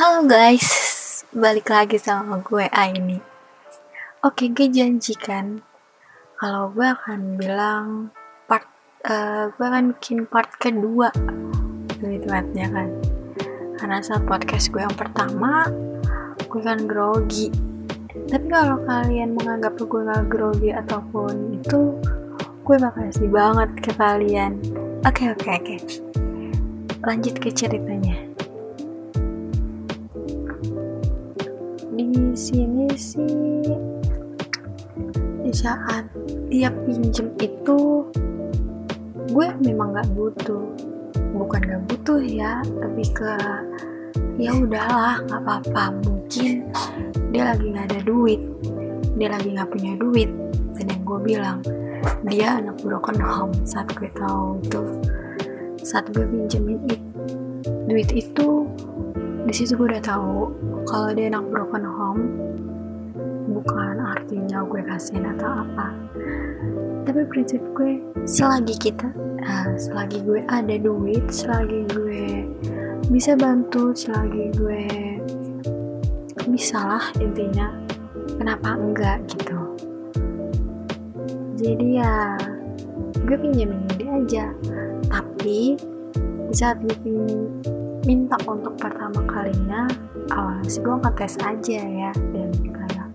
Halo guys, balik lagi sama gue Aini. Oke, gue janjikan kalau gue akan bilang part, uh, gue akan bikin part kedua, lebih tepatnya kan. Karena saat podcast gue yang pertama, gue kan grogi. Tapi kalau kalian menganggap gue gak grogi ataupun itu, gue bakal sedih banget ke kalian. Oke, oke, oke. Lanjut ke ceritanya. Di sini sih. Di saat dia pinjem itu gue memang nggak butuh. Bukan nggak butuh ya lebih ke ya udahlah nggak apa-apa. Mungkin dia lagi nggak ada duit. Dia lagi nggak punya duit. Dan yang gue bilang dia anak broken home saat gue tahu itu. Saat gue pinjemin it, duit itu di situ gue udah tahu kalau dia anak broken home bukan artinya gue kasihin atau apa. Tapi prinsip gue selagi kita uh, selagi gue ada duit selagi gue bisa bantu selagi gue bisa lah intinya kenapa enggak gitu? Jadi ya gue pinjemin dia aja. Tapi saat gue minta untuk pertama kalinya awalnya sih gue ngetes aja ya dan kayak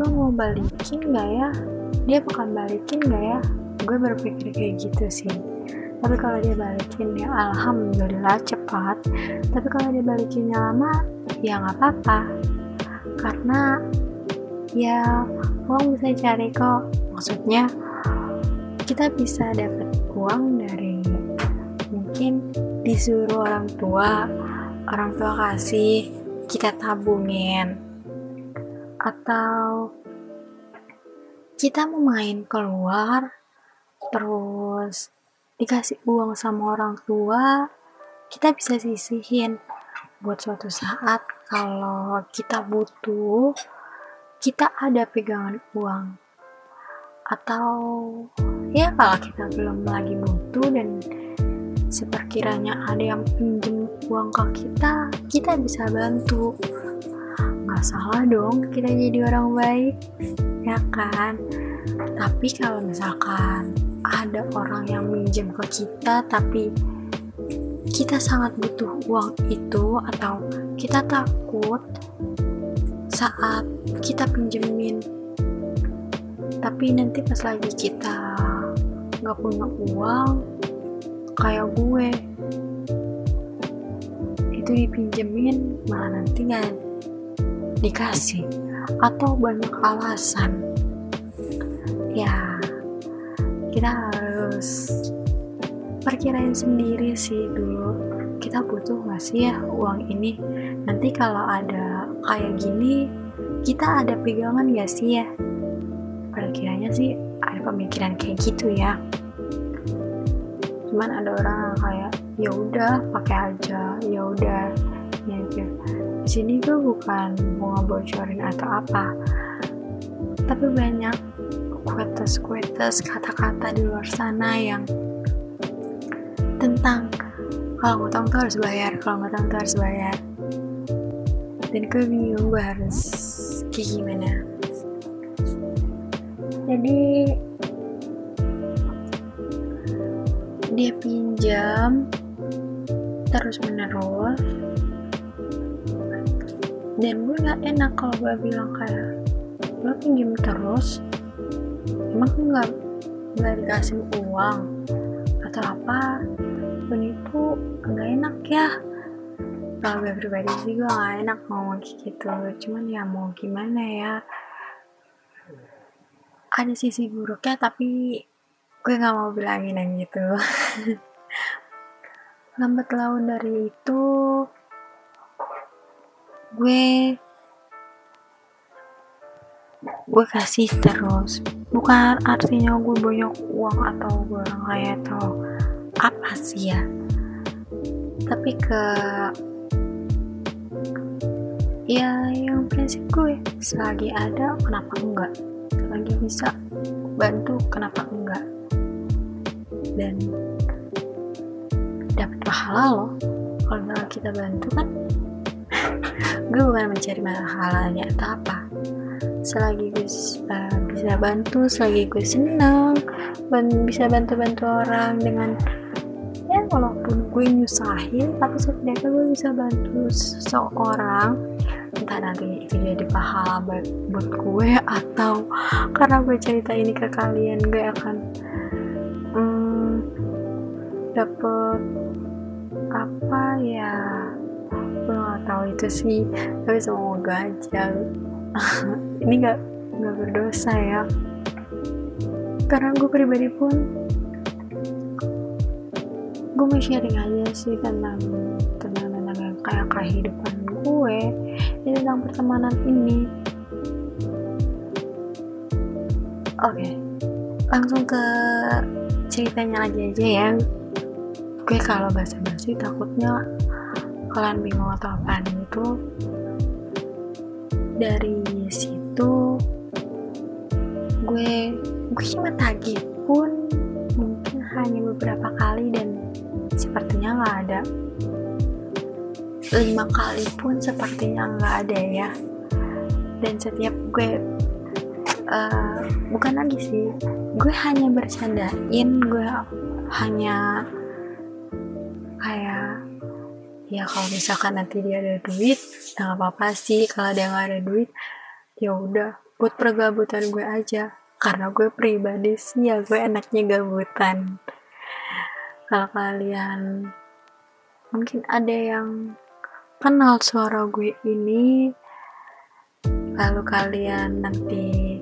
lo mau balikin gak ya? Dia bakal balikin gak ya? Gue berpikir kayak gitu sih. Tapi kalau dia balikin ya alhamdulillah cepat. Tapi kalau dia balikinnya lama ya nggak apa-apa. Karena ya uang bisa cari kok. Maksudnya kita bisa dapat uang dari mungkin disuruh orang tua orang tua kasih kita tabungin. Atau kita mau main keluar terus dikasih uang sama orang tua kita bisa sisihin. Buat suatu saat kalau kita butuh kita ada pegangan uang. Atau ya kalau kita belum lagi butuh dan seperkiranya ada yang pinjem uang ke kita, kita bisa bantu. Nggak salah dong kita jadi orang baik, ya kan? Tapi kalau misalkan ada orang yang minjem ke kita, tapi kita sangat butuh uang itu atau kita takut saat kita pinjemin tapi nanti pas lagi kita nggak punya uang kayak gue. Itu dipinjemin malah nanti nggak dikasih. Atau banyak alasan. Ya kita harus perkirain sendiri sih dulu. Kita butuh gak sih ya uang ini? Nanti kalau ada kayak gini kita ada pegangan gak sih ya? Perkiranya sih ada pemikiran kayak gitu ya cuman ada orang yang kayak ya udah pakai aja ya udah. Aja di sini gue bukan mau ngebocorin atau apa. Tapi banyak quotes kata-kata di luar sana yang tentang kalau ngutang tuh harus bayar kalau ngutang tuh harus bayar. Dan gue bingung gue harus kayak gimana. Jadi dia pinjam terus menerus. Dan gue gak enak kalau gue bilang kayak lo pinjam terus emang nggak nggak dikasih uang atau apa? Pun itu nggak enak ya. Kalau gue pribadi sih gue gak enak ngomong gitu. Cuman ya mau gimana ya? Ada sisi buruknya tapi gue gak mau bilangin yang gitu. Lambat laun dari itu gue gue kasih terus. Bukan artinya gue banyak uang atau gue orang kaya atau apa sih ya. Tapi ke ya yang prinsip gue selagi ada kenapa enggak? Selagi bisa bantu kenapa enggak dan dapat pahala loh. Kalau kita bantu kan gue bukan mencari masalahnya atau apa. Selagi gue uh, bisa bantu selagi gue senang ban bisa bantu-bantu orang dengan ya walaupun gue nyusahin tapi setidaknya gue bisa bantu seseorang. Entah nanti itu jadi pahala buat, gue atau karena gue cerita ini ke kalian gue akan dapet apa ya? Gue gak tahu itu sih tapi semoga aja. Ini gak nggak berdosa ya. Karena gue pribadi pun gue mau sharing aja sih tentang tentang tentang kayak kehidupan gue ini tentang pertemanan ini. Oke okay. langsung ke ceritanya aja aja ya gue kalau bahasa basi takutnya kalian bingung atau apaan. Itu dari situ gue gue tagih pun mungkin hanya beberapa kali dan sepertinya nggak ada. Lima kali pun sepertinya nggak ada ya. Dan setiap gue uh, bukan lagi sih gue hanya bercandain gue hanya kayak ya kalau misalkan nanti dia ada duit ya nggak apa-apa sih. Kalau dia nggak ada duit ya udah buat pergabutan gue aja. Karena gue pribadi sih ya gue enaknya gabutan. Kalau kalian mungkin ada yang kenal suara gue ini lalu kalian nanti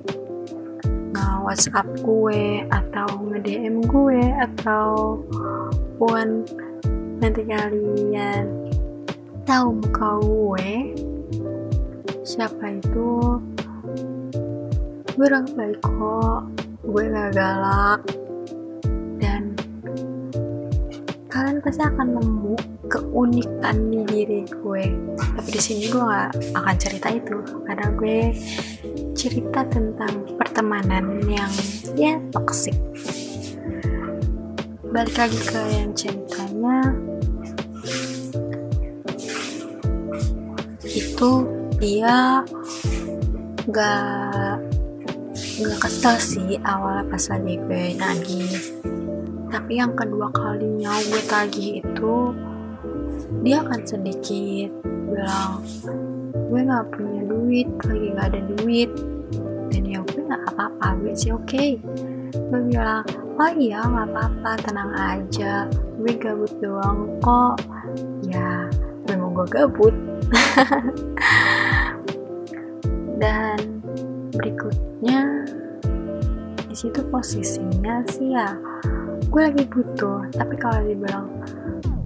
nge-whatsapp gue atau nge-DM gue atau pun nanti kalian tahu muka gue siapa itu? Gue orang baik kok. Gue gak galak. Dan kalian pasti akan nemu keunikan di diri gue. Tapi di sini gue gak akan cerita itu. Karena gue cerita tentang pertemanan yang ya toxic. Balik lagi ke yang ceritanya itu dia gak gak kesel sih awalnya pas lagi gue nagih. Tapi yang kedua kalinya gue tagih itu dia akan sedikit bilang gue gak punya duit lagi gak ada duit. Dan ya gue gak apa-apa gue sih oke. Okay. gue bilang oh iya gak apa-apa tenang aja. Gue gabut doang kok. Ya memang gue gabut dan berikutnya di situ posisinya sih ya gue lagi butuh tapi kalau dibilang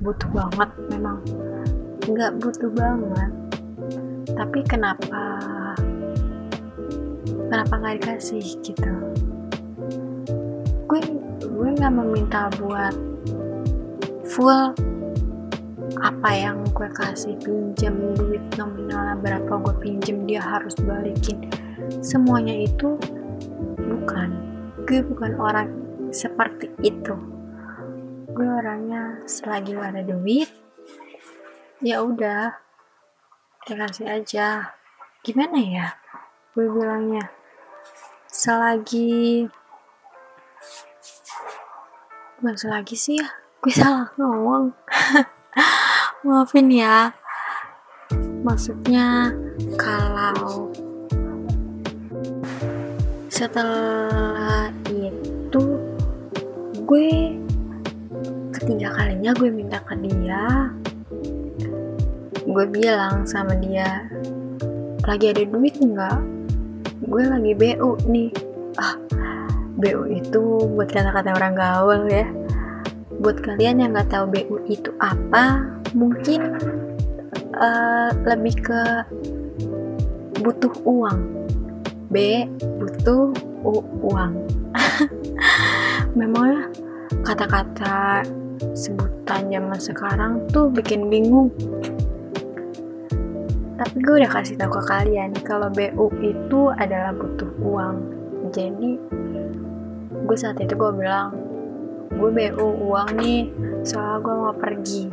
butuh banget memang nggak butuh banget. Tapi kenapa kenapa nggak dikasih gitu? Gue gue nggak meminta buat full apa yang gue kasih pinjam duit nominalnya berapa gue pinjam dia harus balikin. Semuanya itu bukan gue bukan orang seperti itu. Gue orangnya selagi lo ada duit ya udah kasih aja. Gimana ya gue bilangnya? Selagi bukan selagi sih ya gue salah ngomong maafin ya. Maksudnya kalau setelah itu gue ketiga kalinya gue minta ke dia. Gue bilang sama dia lagi ada duit nggak? Gue lagi BU nih. Ah BU itu buat kata-kata orang gaul ya buat kalian yang nggak tahu BU itu apa mungkin uh, lebih ke butuh uang. B butuh U uang. Memang kata-kata sebutan zaman sekarang tuh bikin bingung. Tapi gue udah kasih tahu ke kalian kalau BU itu adalah butuh uang. Jadi gue saat itu gue bilang gue BU uang nih soalnya gue mau pergi.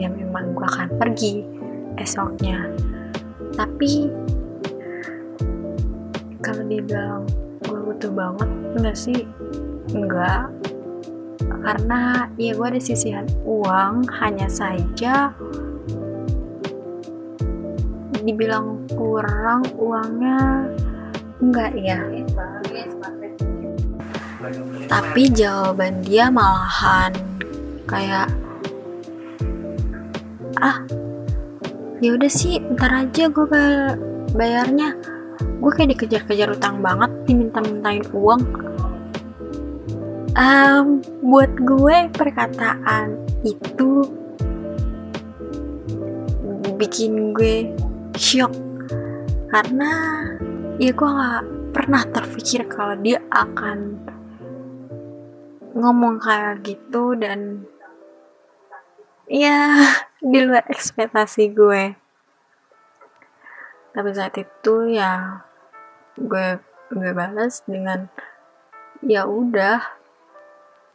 Ya memang gue akan pergi esoknya. Tapi kalau dia bilang gue butuh banget enggak sih. Enggak. Karena ya gue ada sisihan uang hanya saja dibilang kurang uangnya enggak ya tapi jawaban dia malahan kayak ah ya udah sih ntar aja gue bayarnya. Gue kayak dikejar-kejar utang banget diminta-mintain uang. Um, buat gue perkataan itu bikin gue shock. Karena ya gue gak pernah terpikir kalau dia akan ngomong kayak gitu dan ya di luar ekspektasi gue. Tapi saat itu ya gue gue balas dengan ya udah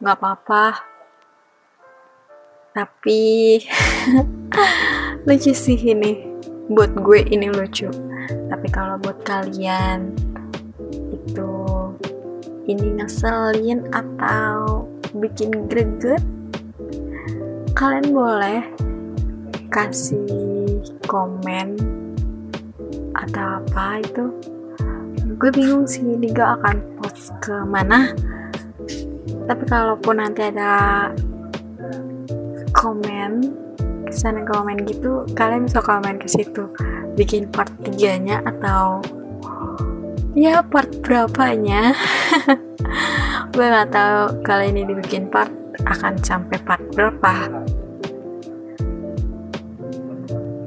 nggak apa-apa. Tapi lucu sih ini. Buat gue ini lucu. Tapi kalau buat kalian ini ngeselin atau bikin greget kalian boleh kasih komen atau apa itu. Gue bingung sih ini gak akan post ke mana. Tapi kalaupun nanti ada komen ke sana komen gitu kalian bisa komen ke situ. Bikin part 3 nya atau ya part berapanya? Gue gak tahu kali ini dibikin part akan sampai part berapa.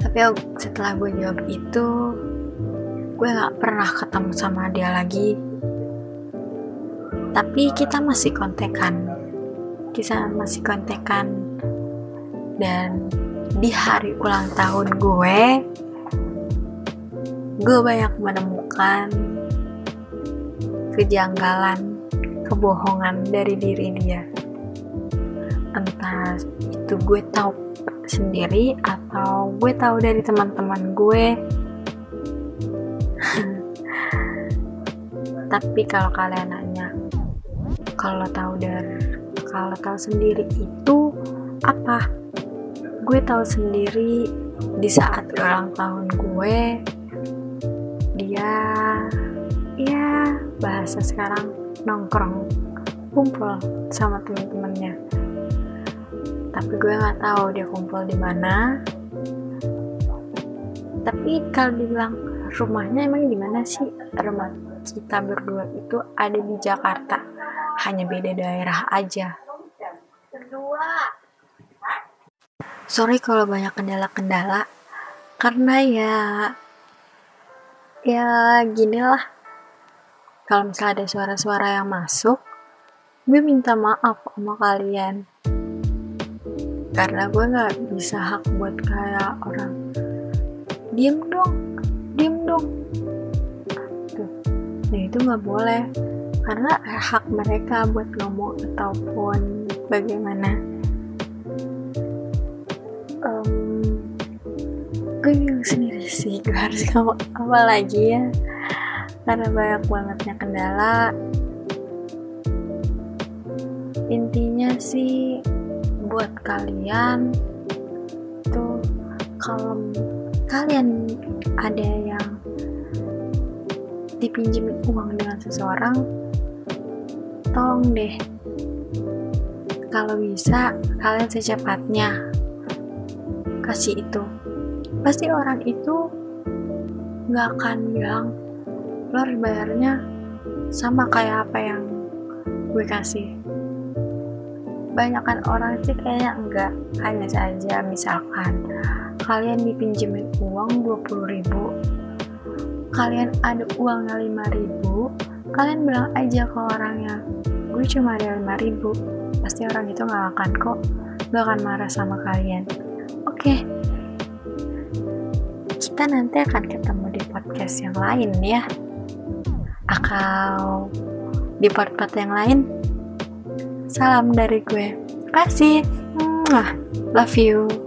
Tapi setelah gue jawab itu gue gak pernah ketemu sama dia lagi. Tapi kita masih kontekan. Kita masih kontekan. Dan di hari ulang tahun gue gue banyak menemukan kejanggalan kebohongan dari diri dia. Entah itu gue tahu sendiri atau gue tahu dari teman-teman gue. Tapi kalau kalian nanya kalau tahu dari kalau tahu sendiri itu apa? Gue tahu sendiri di saat ulang tahun gue dia bahasa sekarang nongkrong kumpul sama temen-temennya. Tapi gue nggak tahu dia kumpul di mana. Tapi kalau dibilang rumahnya emang di mana sih? Rumah kita berdua itu ada di Jakarta. Hanya beda daerah aja. Sorry kalau banyak kendala-kendala. Karena ya ya gini lah kalau misalnya ada suara-suara yang masuk gue minta maaf sama kalian. Karena gue nggak bisa hak buat kayak orang. Diem dong diem dong. Tuh nah itu nggak boleh. Karena hak mereka buat ngomong ataupun bagaimana. Um, gue bingung sendiri sih gue harus ngomong apa lagi ya karena banyak bangetnya kendala. Intinya sih buat kalian tuh kalau kalian ada yang dipinjemin uang dengan seseorang tolong deh. Kalau bisa kalian secepatnya kasih itu. Pasti orang itu nggak akan bilang lo harus bayarnya sama kayak apa yang gue kasih. Banyakkan orang sih kayaknya enggak hanya saja misalkan kalian dipinjemin uang 20 ribu kalian ada uangnya 5 ribu kalian bilang aja ke orangnya gue cuma ada 5 ribu. Pasti orang itu gak akan kok gak akan marah sama kalian. Oke. Okay. kita nanti akan ketemu di podcast yang lain ya atau di part-part yang lain salam dari gue. Kasih. Love you